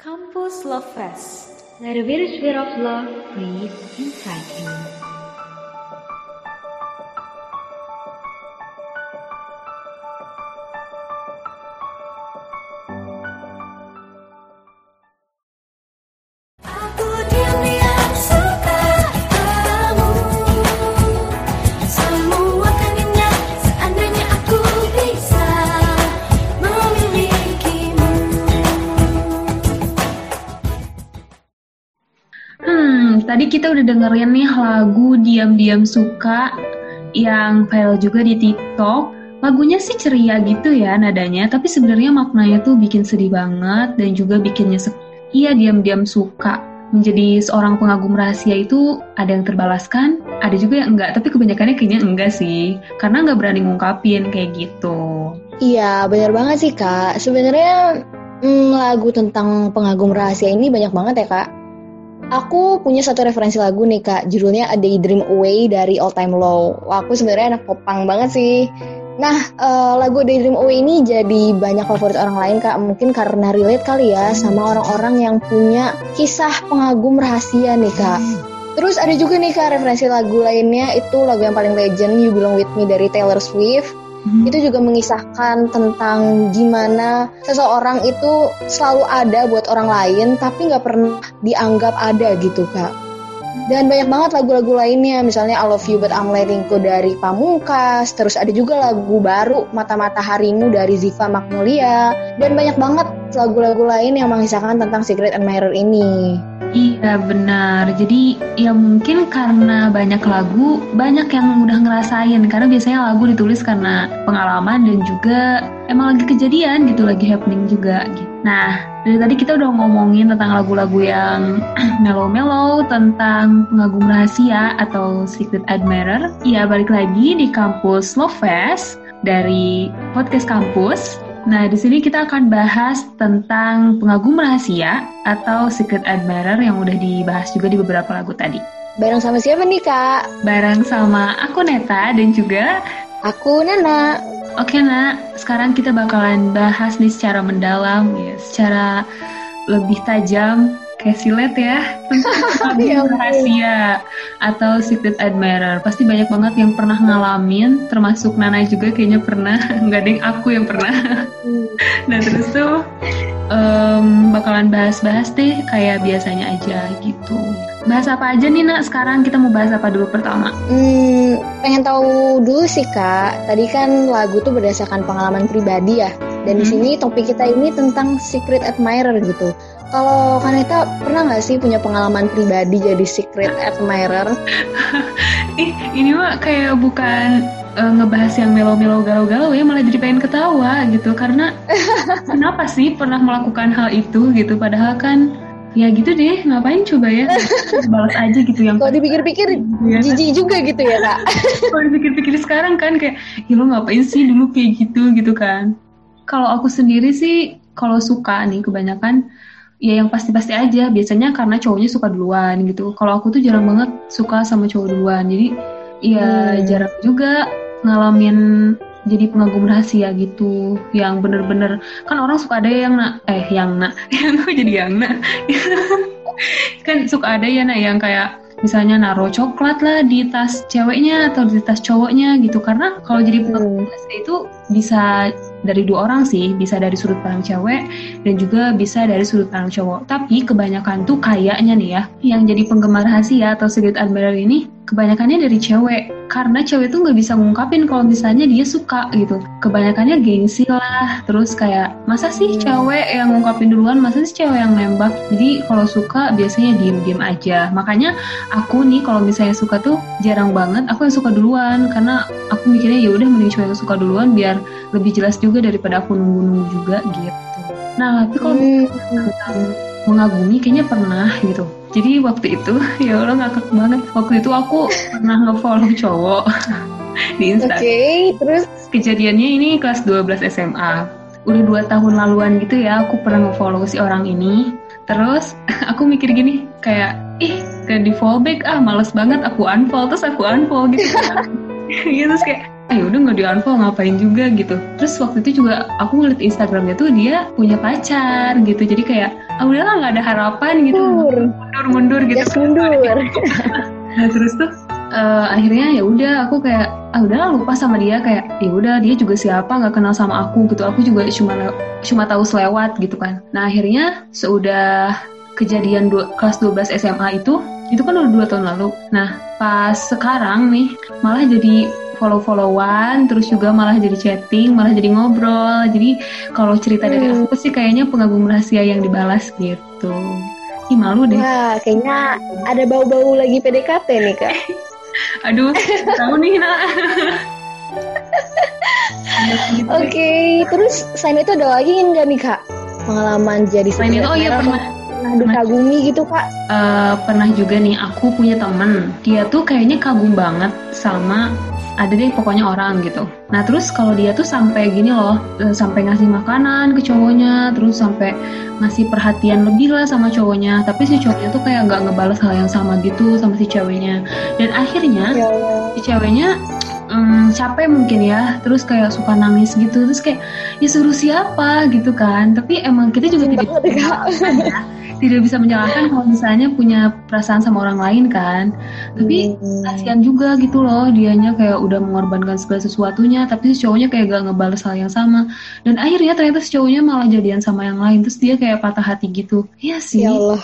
Campus Love Fest. Let a virus of love breathe inside you. Udah dengerin nih lagu Diam-Diam Suka yang viral juga di TikTok. Lagunya sih ceria gitu ya nadanya, tapi sebenarnya maknanya tuh bikin sedih banget dan juga bikin nyesek. Iya, diam-diam suka. Menjadi seorang pengagum rahasia itu ada yang terbalaskan, ada juga yang enggak, tapi kebanyakannya kayaknya enggak sih. Karena nggak berani ngungkapin kayak gitu. Iya, benar banget sih kak. Sebenarnya mm, lagu tentang pengagum rahasia ini banyak banget ya kak. Aku punya satu referensi lagu nih kak, judulnya A Daydream Away dari All Time Low. Wah, aku sebenarnya anak popang banget sih. Nah, eh, lagu Daydream Away ini jadi banyak favorit orang lain kak, mungkin karena relate kali ya sama orang-orang yang punya kisah pengagum rahasia nih kak. Terus ada juga nih kak referensi lagu lainnya itu lagu yang paling legend You Belong With Me dari Taylor Swift Hmm. itu juga mengisahkan tentang gimana seseorang itu selalu ada buat orang lain tapi nggak pernah dianggap ada gitu kak dan banyak banget lagu-lagu lainnya misalnya I Love You But I'm Letting Go dari Pamungkas terus ada juga lagu baru Mata-Mata Harimu dari Ziva Magnolia dan banyak banget lagu-lagu lain yang mengisahkan tentang Secret Admirer ini Iya benar. Jadi ya mungkin karena banyak lagu, banyak yang udah ngerasain. Karena biasanya lagu ditulis karena pengalaman dan juga emang lagi kejadian gitu, lagi happening juga. Gitu. Nah dari tadi kita udah ngomongin tentang lagu-lagu yang mellow-mellow tentang pengagum rahasia atau secret admirer. Iya balik lagi di kampus Love Fest dari podcast kampus. Nah, di sini kita akan bahas tentang pengagum rahasia atau secret admirer yang udah dibahas juga di beberapa lagu tadi. bareng sama siapa nih kak? Bareng sama aku Neta dan juga Aku Nana Oke nak, sekarang kita bakalan bahas nih secara mendalam ya, secara lebih tajam kayak silet ya tentang rahasia atau secret admirer. Pasti banyak banget yang pernah ngalamin, termasuk Nana juga kayaknya pernah. Nggak ada yang aku yang pernah. Nah terus tuh em, bakalan bahas-bahas deh kayak biasanya aja gitu. Bahas apa aja nih nak? Sekarang kita mau bahas apa dulu pertama? Hmm, pengen tahu dulu sih kak. Tadi kan lagu tuh berdasarkan pengalaman pribadi ya. Dan di Hmm. sini topik kita ini tentang secret admirer gitu. Kalau Kaneta pernah nggak sih punya pengalaman pribadi jadi secret admirer? Ih ini mah kayak bukan eh, ngebahas yang melo-melo galau-galau ya malah jadi pengen ketawa gitu karena kenapa sih pernah melakukan hal itu gitu padahal kan ya gitu deh ngapain coba ya balas aja gitu yang Kalau dipikir-pikir Ya. jijik juga gitu ya kak. kalau dipikir-pikir sekarang kan kayak ya lo ngapain sih dulu kayak gitu gitu kan kalau aku sendiri sih kalau suka nih kebanyakan ya yang pasti-pasti aja. Biasanya karena cowoknya suka duluan gitu. Kalau aku tuh jarang banget suka sama cowok duluan. Jadi ya Hmm. jarang juga ngalamin jadi pengagum rahasia gitu. Yang bener-bener kan orang suka ada yang nak eh yang nak yang jadi yang nak kan suka ada ya nak yang kayak misalnya naruh coklat lah di tas ceweknya atau di tas cowoknya gitu. Karena kalau jadi pengagum Hmm. rahasia itu bisa dari dua orang sih bisa dari sudut pandang cewek dan juga bisa dari sudut pandang cowok. Tapi kebanyakan tuh kayaknya nih ya yang jadi penggemar rahasia atau secret admirer ini kebanyakannya dari cewek. Karena cewek tuh nggak bisa ngungkapin kalau misalnya dia suka gitu. Kebanyakannya gengsi lah terus kayak masa sih Hmm. cewek yang ngungkapin duluan? Masa sih cewek yang nembak? Jadi kalau suka biasanya diem-diem aja. Makanya aku nih kalau misalnya suka tuh jarang banget aku yang suka duluan. Karena aku mikirnya ya udah mending cewek yang suka duluan biar lebih jelas juga daripada aku nunggu-nunggu juga gitu. Nah tapi kalau Hmm. tentang mengagumi kayaknya pernah gitu. Jadi waktu itu ya Allah ngakak banget. Waktu itu aku pernah nge-follow cowok di Oke, Instagram terus? Kejadiannya ini kelas 12 SMA udah dua tahun laluan gitu ya aku pernah nge-follow si orang ini. Terus aku mikir gini kayak ih kayak di fallback ah males banget aku unfollow terus aku unfollow gitu kan. Iya, terus kayak ah udah nggak di unfollow ngapain juga? gitu. Terus waktu itu juga aku ngeliat Instagramnya tuh dia punya pacar gitu. Jadi kayak ah udahlah nggak ada harapan gitu. Mundur. mundur mundur. Gitu Gas mundur. nah terus tuh eh, akhirnya ya udah aku kayak ah udah lupa sama dia. Kayak ya udah dia juga siapa? Nggak kenal sama aku gitu. Aku juga cuma cuma tahu selewat gitu kan. Nah akhirnya seudah kejadian dua, kelas 12 SMA itu itu kan udah dua tahun lalu. Nah pas sekarang nih malah jadi follow-followan terus juga malah jadi chatting malah jadi ngobrol jadi kalau cerita dari Hmm. aku sih kayaknya pengagum rahasia yang dibalas gitu Ih malu deh Wah, kayaknya ada bau-bau lagi PDKT nih kak. Aduh, tahu nih nak. Oke, terus selain itu ada lagi nggak nih kak pengalaman jadi Selain itu, oh iya pernah pernah dikagumi gitu kak? eh, pernah juga nih aku punya temen. Dia tuh kayaknya kagum banget sama ada deh pokoknya orang gitu. Nah terus kalau dia tuh sampai gini loh, eh, sampai ngasih makanan ke cowoknya, terus sampai ngasih perhatian lebih lah sama cowoknya. Tapi si cowoknya tuh kayak nggak ngebales hal yang sama gitu sama si ceweknya. Dan akhirnya Ya si ceweknya mm, capek mungkin ya terus kayak suka nangis gitu terus kayak ya suruh siapa? gitu kan. Tapi emang kita juga tidak Banget ya, tidak bisa menyalahkan kalau misalnya punya perasaan sama orang lain kan. Tapi Hmm. kasihan juga gitu loh dianya kayak udah mengorbankan segala sesuatunya tapi si cowoknya kayak gak ngebales hal yang sama. Dan akhirnya ternyata si cowoknya malah jadian sama yang lain terus dia kayak patah hati gitu. Iya sih. Ya Allah,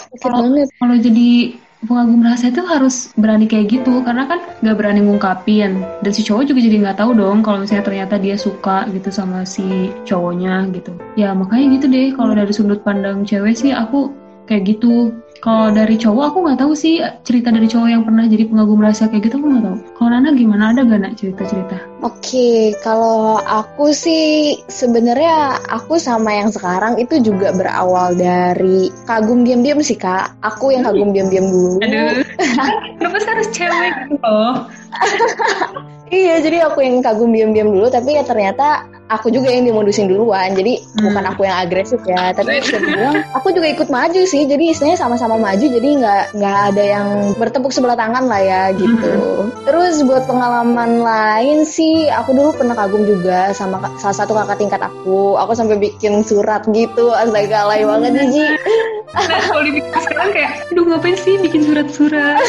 kalau jadi pengagum rahasia itu harus berani kayak gitu karena kan nggak berani ngungkapin. Dan si cowok juga jadi nggak tahu dong kalau misalnya ternyata dia suka gitu sama si cowoknya gitu. Ya makanya gitu deh kalau dari sudut pandang cewek sih aku kayak gitu kalau dari cowok aku nggak tahu sih cerita dari cowok yang pernah jadi pengagum rahasia kayak gitu aku nggak tahu. Kalau Nana gimana? Ada gak nak cerita-cerita? Oke, kalau aku sih sebenarnya aku sama yang sekarang itu juga berawal dari kagum diam-diam sih kak. Aku yang kagum diam-diam dulu. aduh. Kenapa harus cewek gitu? Loh Iya, jadi aku yang kagum diam-diam dulu, tapi ya ternyata aku juga yang dimodusin duluan. Jadi Hmm. bukan aku yang agresif ya, tapi bisa dibilang aku juga ikut maju sih. Jadi istilahnya sama-sama maju, jadi nggak nggak ada yang bertepuk sebelah tangan lah ya gitu. Terus buat pengalaman lain sih, aku dulu pernah kagum juga sama salah satu kakak tingkat aku. Aku sampai bikin surat gitu, astaga alay banget Ji. Nah kalau dipikir sekarang kayak aduh ngapain sih bikin surat-surat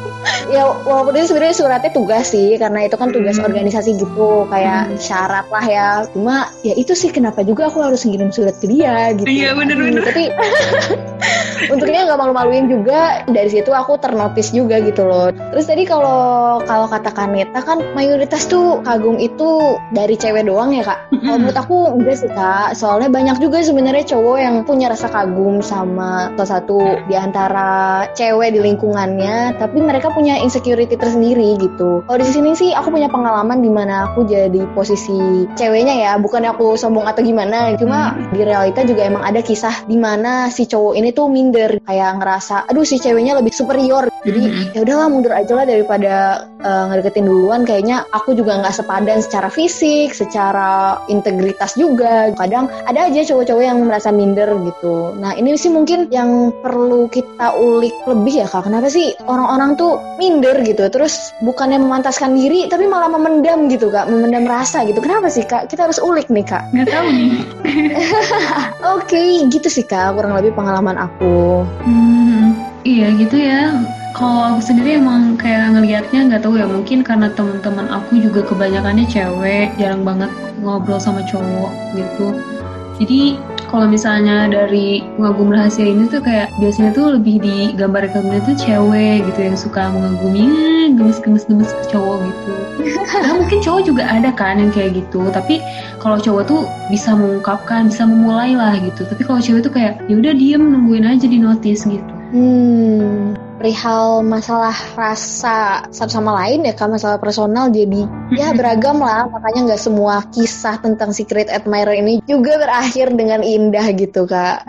ya walaupun itu sebenarnya suratnya tugas sih karena itu kan tugas Hmm. organisasi gitu kayak Hmm. syarat lah ya cuma ya itu sih kenapa juga aku harus ngirim surat ke dia gitu Iya, bener-bener. tapi untungnya nggak malu-maluin juga dari situ aku ternotis juga gitu loh. Terus tadi kalau kalau kata Kaneta kan mayoritas tuh kagum itu dari cewek doang ya kak? Kalau menurut aku enggak sih kak. Soalnya banyak juga sebenarnya cowok yang punya rasa kagum sama salah satu di antara cewek di lingkungannya tapi mereka punya insecurity tersendiri gitu. Kalau di sini sih aku punya pengalaman di mana aku jadi posisi ceweknya ya bukan aku sombong atau gimana. Cuma di realita juga emang ada kisah di mana si cowok ini tuh minder kayak ngerasa aduh si ceweknya lebih superior. Jadi Mhm. ya udahlah mundur aja lah daripada eh, ngedeketin duluan. Kayaknya aku juga nggak sepadan secara fisik secara integritas juga. Kadang ada aja cowok-cowok yang merasa minder gitu. Nah ini sih mungkin yang perlu kita ulik lebih ya kak. Kenapa sih orang-orang tuh minder gitu? Terus bukannya memantaskan diri tapi malah memendam gitu kak. Memendam rasa gitu. Kenapa sih kak? Kita harus ulik nih kak. Nggak tahu nih. Oke gitu sih kak kurang lebih pengalaman aku Hmm, iya gitu ya. Kalau aku sendiri emang kayak ngelihatnya nggak tahu ya mungkin karena teman-teman aku juga kebanyakannya cewek, jarang banget ngobrol sama cowok gitu. Jadi kalau misalnya dari pengagum rahasia ini tuh kayak biasanya tuh lebih digambarkan tuh cewek gitu yang suka mengagumi "Eh, gemes-gemes-gemes ke cowok gitu. Nah mungkin cowok juga ada kan yang kayak gitu, tapi kalau cowok tuh bisa mengungkapkan, bisa memulai lah gitu. Tapi kalau cewek tuh kayak ya udah diem nungguin aja di notice gitu. Hmm, perihal masalah rasa satu sama lain ya kak masalah personal jadi ya beragam lah. Makanya nggak semua kisah tentang secret admirer ini juga berakhir dengan indah gitu kak.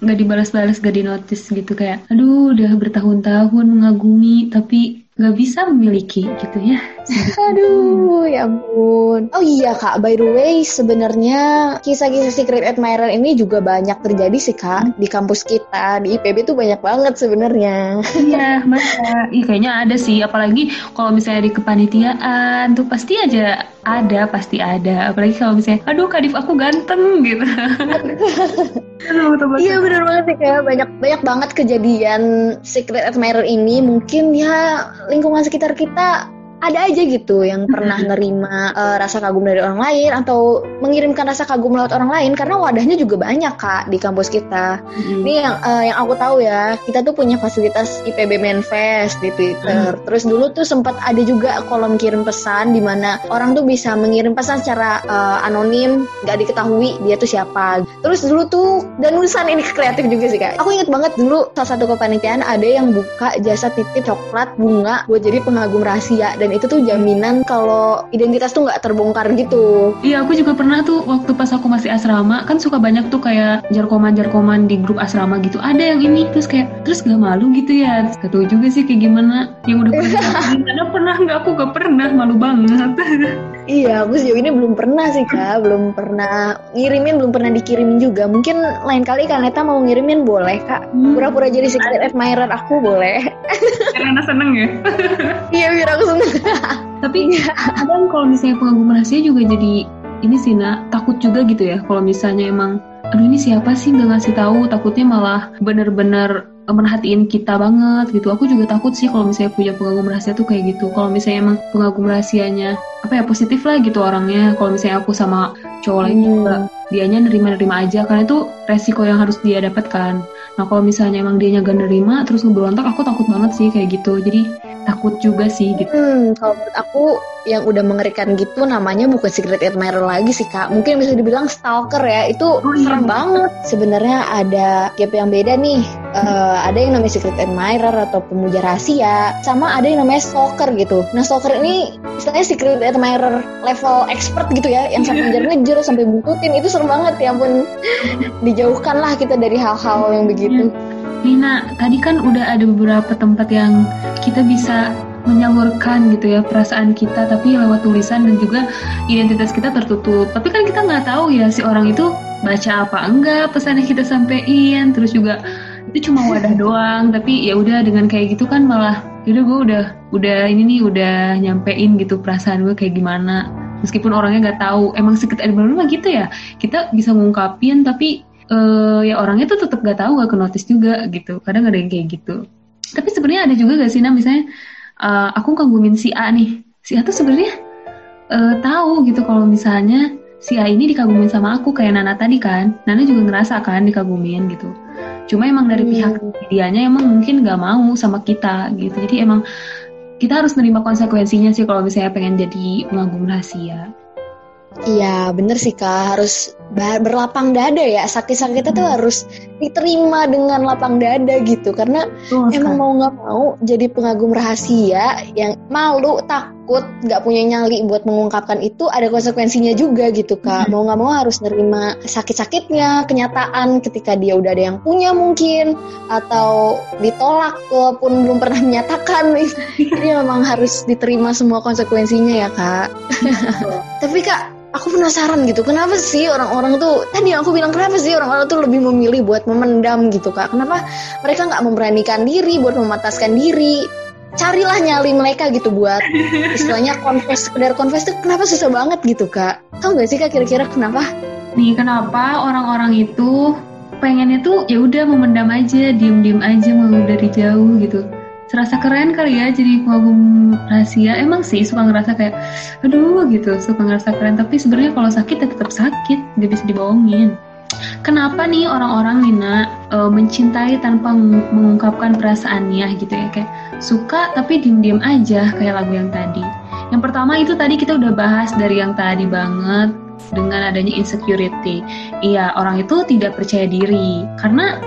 Nggak dibalas-balas, gak di notice gitu kayak aduh udah bertahun-tahun mengagumi tapi nggak bisa memiliki gitu ya. aduh ya ampun oh iya kak by the way sebenarnya kisah-kisah secret admirer ini juga banyak terjadi sih kak di kampus kita di IPB tuh banyak banget sebenarnya Iya, masa. Ih, kayaknya ada sih. Apalagi kalau misalnya di kepanitiaan tuh pasti aja ada pasti ada apalagi kalau misalnya aduh kadif aku ganteng gitu. Iya benar banget sih kayak banyak banyak banget kejadian secret admirer ini. Mungkin ya lingkungan sekitar kita ada aja gitu yang pernah nerima eh, rasa kagum dari orang lain atau mengirimkan rasa kagum lewat orang lain karena wadahnya juga banyak kak di kampus kita. Mm. Ini yang eh, yang aku tahu ya, kita tuh punya fasilitas IPB Manfest di Twitter. Terus dulu tuh sempat ada juga kolom kirim pesan di mana orang tuh bisa mengirim pesan secara eh, anonim, nggak diketahui dia tuh siapa. Terus dulu tuh dan tulisan ini kreatif juga sih kak. Aku inget banget dulu salah satu kepanitiaan ada yang buka jasa titip coklat bunga buat jadi pengagum rahasia dan itu tuh jaminan kalau identitas tuh nggak terbongkar gitu. Iya, aku juga pernah tuh waktu pas aku masih asrama kan suka banyak tuh kayak jarkoman-jarkoman di grup asrama gitu. Ada yang ini terus kayak terus gak malu gitu ya. Gak tahu juga sih kayak gimana yang udah pernah. Karena pernah nggak aku gak pernah malu banget. Iya, aku sejauh ini belum pernah sih kak, belum pernah ngirimin, belum pernah dikirimin juga. Mungkin lain kali kak Neta mau ngirimin boleh kak. Hmm. Pura-pura jadi secret admirer aku boleh. Karena seneng ya. Iya biar aku seneng. Tapi kadang kalau misalnya pengagum rahasia juga jadi ini sih nak takut juga gitu ya kalau misalnya emang aduh ini siapa sih nggak ngasih tahu takutnya malah bener-bener merhatiin kita banget gitu. Aku juga takut sih kalau misalnya punya pengagum rahasia tuh kayak gitu. Kalau misalnya emang pengagum rahasianya apa ya positif lah gitu orangnya. Kalau misalnya aku sama cowok lain Hmm. juga dianya nerima-nerima aja. Karena itu resiko yang harus dia dapatkan. Nah kalau misalnya emang dianya gak nerima terus ngeberontak aku takut banget sih kayak gitu. Jadi takut juga sih gitu Hmm, kalau menurut aku yang udah mengerikan gitu namanya bukan secret admirer lagi sih kak. Mungkin bisa dibilang stalker ya. Itu Oh, iya. serem banget. Sebenarnya ada gap yang beda nih. Eh, ada yang namanya secret admirer atau pemuja rahasia, sama ada yang namanya stalker gitu. Nah stalker ini istilahnya secret admirer level expert gitu ya, yang sampai ngejar-ngejar sampai buntutin itu serem banget ya ampun. Dijauhkan lah kita dari hal-hal yang begitu. Nina, tadi kan udah ada beberapa tempat yang kita bisa menyalurkan gitu ya perasaan kita tapi lewat tulisan dan juga identitas kita tertutup. Tapi kan kita nggak tahu ya si orang itu baca apa enggak pesan yang kita sampein terus juga itu cuma wadah doang. Tapi ya udah dengan kayak gitu kan malah yaudah gue udah udah ini nih udah nyampein gitu perasaan gue kayak gimana. Meskipun orangnya nggak tahu emang secret admirer mah gitu ya. Kita bisa ngungkapin tapi eh, ya orangnya tuh tetap gak tahu gak ke notice juga gitu. Kadang ada yang kayak gitu. Tapi sebenarnya ada juga gak sih nah misalnya eh, aku kagumin si A nih. Si A tuh sebenarnya eh, tahu gitu kalau misalnya si A ini dikagumin sama aku kayak Nana tadi kan. Nana juga ngerasa kan dikagumin gitu. Cuma emang dari Hmm. pihak dianya emang mungkin gak mau sama kita gitu. Jadi emang kita harus nerima konsekuensinya sih kalau misalnya pengen jadi pengagum rahasia. Iya bener sih kak. Harus berlapang dada ya. Sakit-sakitnya tuh harus diterima dengan lapang dada gitu. Karena emang mau nggak mau jadi pengagum rahasia yang malu takut nggak punya nyali buat mengungkapkan itu ada konsekuensinya juga gitu kak. Mau nggak mau harus nerima sakit-sakitnya kenyataan ketika dia udah ada yang punya mungkin atau ditolak walaupun belum pernah menyatakan. Jadi memang harus diterima semua konsekuensinya ya kak. Tapi kak aku penasaran gitu kenapa sih orang-orang tuh tadi aku bilang kenapa sih orang-orang tuh lebih memilih buat memendam gitu kak? Kenapa mereka nggak memberanikan diri buat memataskan diri? Carilah nyali mereka gitu buat istilahnya confess sekedar confess tuh kenapa susah banget gitu kak? Tahu nggak sih kak kira-kira kenapa? Nih kenapa orang-orang itu pengennya tuh ya udah memendam aja, diem-diem aja mau dari jauh gitu. Serasa keren kali ya jadi pengagum rahasia. Emang sih suka ngerasa kayak aduh gitu, suka ngerasa keren. Tapi sebenarnya kalau sakit ya tetap sakit, nggak bisa dibohongin. Kenapa nih orang-orang Nina eh, mencintai tanpa meng- mengungkapkan perasaannya gitu ya kayak suka tapi diem-diem aja kayak lagu yang tadi. Yang pertama itu tadi kita udah bahas dari yang tadi banget dengan adanya insecurity. Iya, orang itu tidak percaya diri karena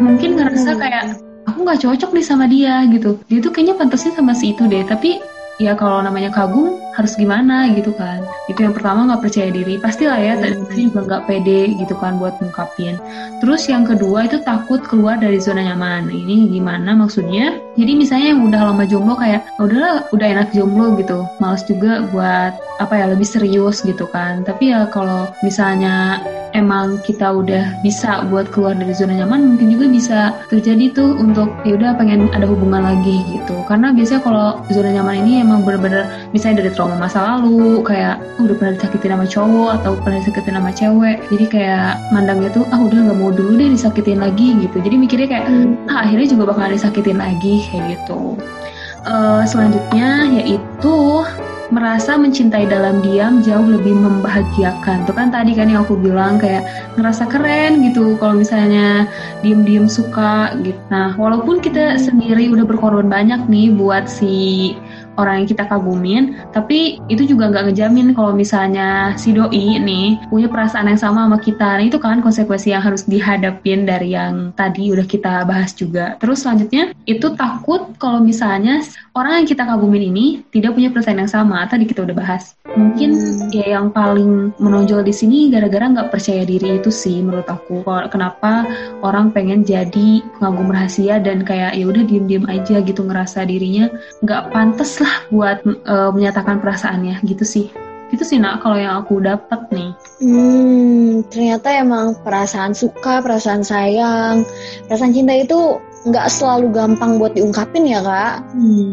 mungkin ngerasa kayak aku nggak cocok nih sama dia gitu. Dia tuh kayaknya pantasnya sama si itu deh, tapi ya kalau namanya kagum harus gimana gitu kan. Itu yang pertama nggak percaya diri. Pastilah ya, tadi juga nggak pede gitu kan buat ngungkapin. Terus yang kedua itu takut keluar dari zona nyaman. Nah, Ini gimana maksudnya? Jadi misalnya yang udah lama jomblo kayak "Ah, udahlah udah enak jomblo gitu. Males juga buat apa ya lebih serius gitu kan. Tapi ya kalau misalnya emang kita udah bisa buat keluar dari zona nyaman mungkin juga bisa terjadi tuh untuk ya udah pengen ada hubungan lagi gitu. Karena biasanya kalau zona nyaman ini emang bener-bener misalnya dari trauma masa lalu kayak "Oh, udah pernah disakitin sama cowok atau pernah disakitin sama cewek jadi kayak mandangnya tuh ah udah nggak mau dulu deh disakitin lagi gitu jadi mikirnya kayak ah akhirnya juga bakalan disakitin lagi kayak gitu Eh, selanjutnya yaitu merasa mencintai dalam diam jauh lebih membahagiakan. Tuh kan tadi kan yang aku bilang kayak ngerasa keren gitu kalau misalnya diem-diem suka gitu. Nah, walaupun kita sendiri udah berkorban banyak nih buat si orang yang kita kagumin, tapi itu juga nggak ngejamin kalau misalnya si doi nih punya perasaan yang sama sama kita. Nah, itu kan konsekuensi yang harus dihadapin dari yang tadi udah kita bahas juga. Terus selanjutnya itu takut kalau misalnya orang yang kita kagumin ini tidak punya perasaan yang sama. Tadi kita udah bahas. Mungkin ya yang paling menonjol di sini gara-gara nggak percaya diri itu sih menurut aku. Kenapa orang pengen jadi pengagum rahasia dan kayak ya udah diem-diem aja gitu ngerasa dirinya nggak pantas lah buat eh, menyatakan perasaannya gitu sih. Itu sih nak kalau yang aku dapat nih. Hmm, ternyata emang perasaan suka, perasaan sayang, perasaan cinta itu nggak selalu gampang buat diungkapin ya kak.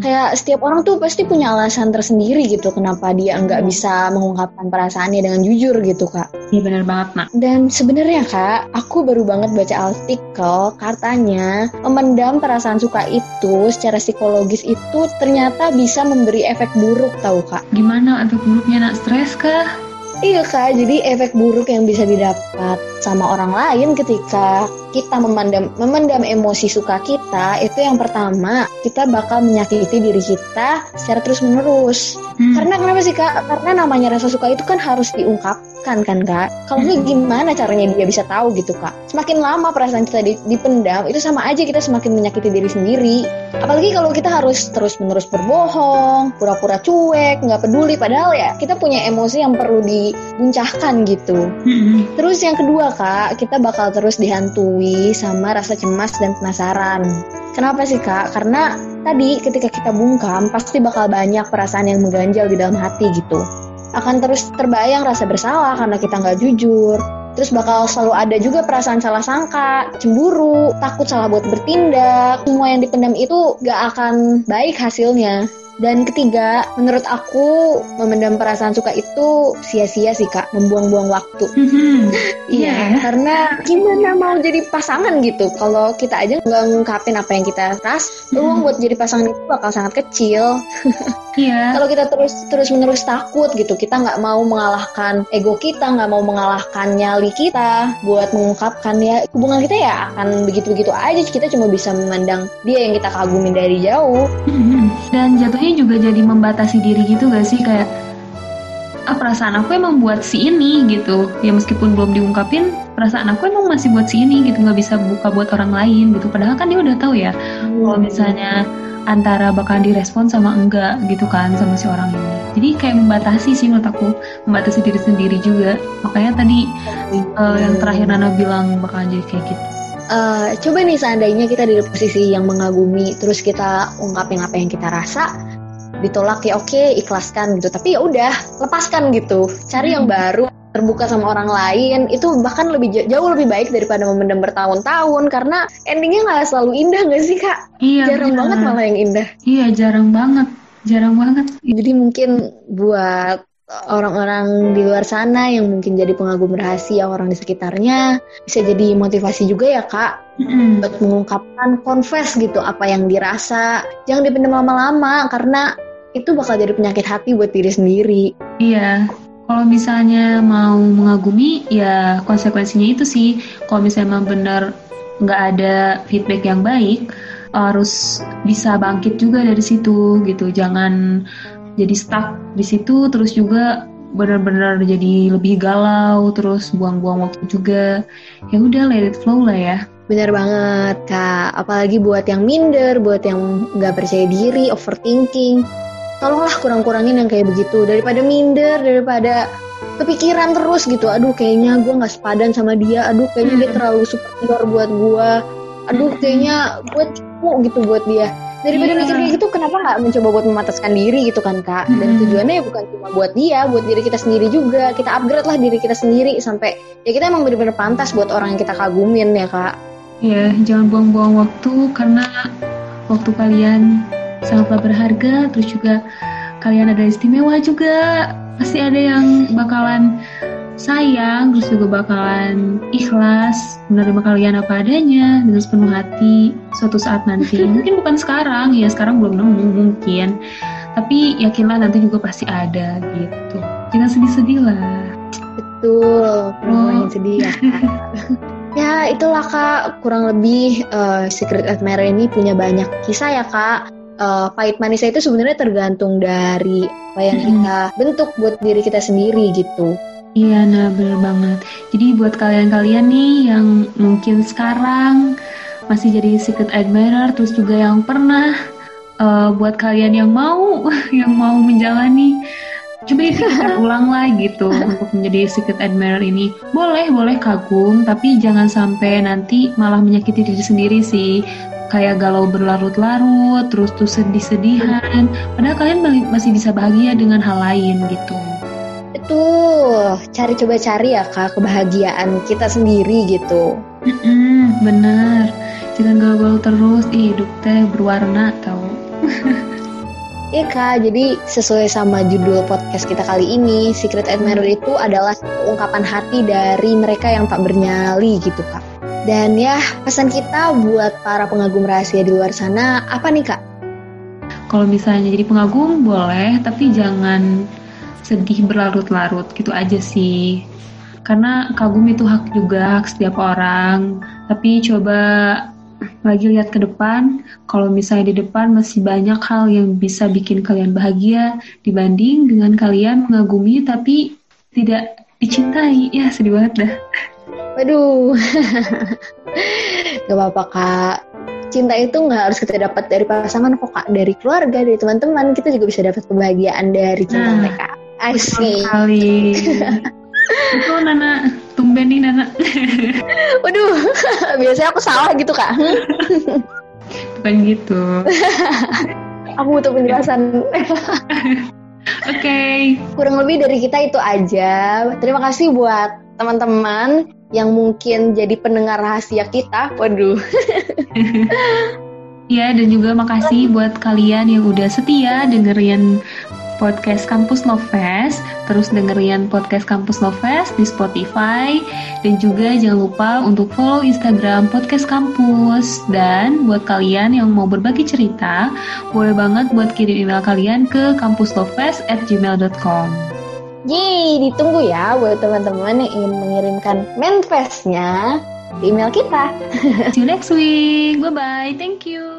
Kayak setiap orang tuh pasti punya alasan tersendiri gitu kenapa dia nggak bisa mengungkapkan perasaannya dengan jujur gitu kak. Iya bener banget nak. Dan sebenarnya kak, aku baru banget baca artikel katanya memendam perasaan suka itu secara psikologis itu ternyata bisa memberi efek buruk tahu kak. Gimana efek buruknya nak stres kah? Iya kak, jadi efek buruk yang bisa didapat sama orang lain ketika kita memendam, memendam emosi suka kita itu yang pertama kita bakal menyakiti diri kita secara terus menerus. Hmm. Karena kenapa sih kak? Karena namanya rasa suka itu kan harus diungkapkan kan kak. Kalau nggak gimana caranya dia bisa tahu gitu kak? Semakin lama perasaan kita di- dipendam itu sama aja kita semakin menyakiti diri sendiri. Apalagi kalau kita harus terus menerus berbohong, pura-pura cuek, nggak peduli. Padahal ya kita punya emosi yang perlu dibuncahkan gitu. Hmm. Terus yang kedua kak, kita bakal terus dihantui sama rasa cemas dan penasaran. Kenapa sih kak? Karena tadi ketika kita bungkam pasti bakal banyak perasaan yang mengganjal di dalam hati gitu. Akan terus terbayang rasa bersalah karena kita nggak jujur. Terus bakal selalu ada juga perasaan salah sangka, cemburu, takut salah buat bertindak. Semua yang dipendam itu gak akan baik hasilnya. Dan ketiga, menurut aku memendam perasaan suka itu sia-sia sih kak, membuang-buang waktu. Hmm. Iya, Iya. karena gimana mau jadi pasangan gitu? Kalau kita aja nggak ngungkapin apa yang kita ras, peluang buat jadi pasangan itu bakal sangat kecil. Iya. Kalau kita terus terus menerus takut gitu, kita nggak mau mengalahkan ego kita, nggak mau mengalahkan nyali kita buat mengungkapkan ya hubungan kita ya akan begitu-begitu aja. Kita cuma bisa memandang dia yang kita kagumin dari jauh. Mhm. Dan jatuhnya juga jadi membatasi diri gitu gak sih? Kayak ah perasaan aku emang buat si ini gitu. Ya meskipun belum diungkapin perasaan aku emang masih buat si ini gitu nggak bisa buka buat orang lain gitu. Padahal kan dia udah tahu ya kalau misalnya antara bakalan direspon sama enggak gitu kan sama si orang ini. Jadi kayak membatasi sih menurut aku membatasi diri sendiri juga. Makanya tadi eh, yang terakhir Nana bilang bakalan jadi kayak gitu. Eh, coba nih seandainya kita di posisi yang mengagumi, terus kita ungkapin apa yang kita rasa, ditolak ya oke ikhlaskan gitu. Tapi ya udah lepaskan gitu, cari yang baru, terbuka sama orang lain itu bahkan lebih jauh lebih baik daripada memendam bertahun-tahun karena endingnya nggak selalu indah nggak sih kak? iya Jarang benar. banget malah yang indah. iya jarang banget jarang banget Jadi mungkin buat orang-orang di luar sana yang mungkin jadi pengagum rahasia orang di sekitarnya bisa jadi motivasi juga ya kak Mm-mm. buat mengungkapkan confess gitu apa yang dirasa jangan dipendam lama-lama karena itu bakal jadi penyakit hati buat diri sendiri Iya, kalau misalnya mau mengagumi, ya konsekuensinya itu sih. Kalau misalnya memang benar nggak ada feedback yang baik, harus bisa bangkit juga dari situ gitu. Jangan jadi stuck di situ, terus juga benar-benar jadi lebih galau, terus buang-buang waktu juga. Ya udah, let it flow lah ya. benar banget kak apalagi buat yang minder buat yang nggak percaya diri overthinking tolonglah kurang-kurangin yang kayak begitu. Daripada minder daripada kepikiran terus gitu. Aduh kayaknya gue nggak sepadan sama dia. Aduh kayaknya dia terlalu superior buat gue aduh kayaknya gue tipu gitu buat dia. Daripada Iya. mikir kayak gitu kenapa nggak mencoba buat memataskan diri gitu kan kak? Dan Mm-mm. tujuannya ya bukan cuma buat dia buat diri kita sendiri juga. Kita upgrade lah diri kita sendiri sampai ya kita emang bener-bener pantas buat orang yang kita kagumin ya kak. Ya, jangan buang-buang waktu karena waktu kalian sangatlah berharga, terus juga kalian ada istimewa juga. Pasti ada yang bakalan sayang, terus juga bakalan ikhlas menerima kalian apa adanya dengan sepenuh hati suatu saat nanti. Mungkin bukan sekarang, ya sekarang belum nemu mungkin. Tapi yakinlah nanti juga pasti ada gitu. Jangan sedih-sedih lah. Betul, perempuan yang sedih ya ya itulah kak, kurang lebih uh, Secret Admirer ini punya banyak kisah ya kak. Uh, pahit manisnya itu sebenarnya tergantung dari apa yang kita bentuk buat diri kita sendiri gitu. Iya, nah bener banget. Jadi buat kalian-kalian nih yang mungkin sekarang masih jadi secret admirer, terus juga yang pernah uh, buat kalian yang mau, yang mau menjalani coba dipikirkan ulang lah gitu untuk menjadi secret admirer ini boleh boleh kagum tapi jangan sampai nanti malah menyakiti diri sendiri sih kayak galau berlarut-larut terus tuh sedih-sedihan padahal kalian masih bisa bahagia dengan hal lain gitu Betul, cari coba cari ya kak kebahagiaan kita sendiri gitu. Mm-mm, bener, jangan galau-galau terus, Ih, hidup teh berwarna tau. Iya kak, jadi sesuai sama judul podcast kita kali ini, Secret Admirer itu adalah ungkapan hati dari mereka yang tak bernyali gitu kak. Dan ya pesan kita buat para pengagum rahasia di luar sana apa nih kak? Kalau misalnya jadi pengagum boleh, tapi jangan sedih berlarut-larut gitu aja sih. Karena kagum itu hak juga hak setiap orang. Tapi coba lagi lihat ke depan, kalau misalnya di depan masih banyak hal yang bisa bikin kalian bahagia dibanding dengan kalian mengagumi tapi tidak dicintai. Ya sedih banget dah. Waduh, gak apa-apa kak. Cinta itu nggak harus kita dapat dari pasangan kok kak, dari keluarga, dari teman-teman. Kita juga bisa dapat kebahagiaan dari cinta nah, mereka. I see. Sekali. Itu Nana, tumben nih Nana. Waduh, biasanya aku salah gitu kak. Bukan gitu. aku butuh penjelasan. Oke. Okay. Kurang lebih dari kita itu aja. Terima kasih buat teman-teman yang mungkin jadi pendengar rahasia kita. Waduh. Ya, dan juga makasih buat kalian yang udah setia dengerin podcast Kampus Lovest, terus dengerin podcast Kampus Lovest di Spotify, dan juga jangan lupa untuk follow Instagram podcast kampus. Dan buat kalian yang mau berbagi cerita, boleh banget buat kirim email kalian ke kampuslovest@gmail.com. Yeay, ditunggu ya buat teman-teman yang ingin mengirimkan manifestnya di email kita. See you next week. Bye-bye. Thank you.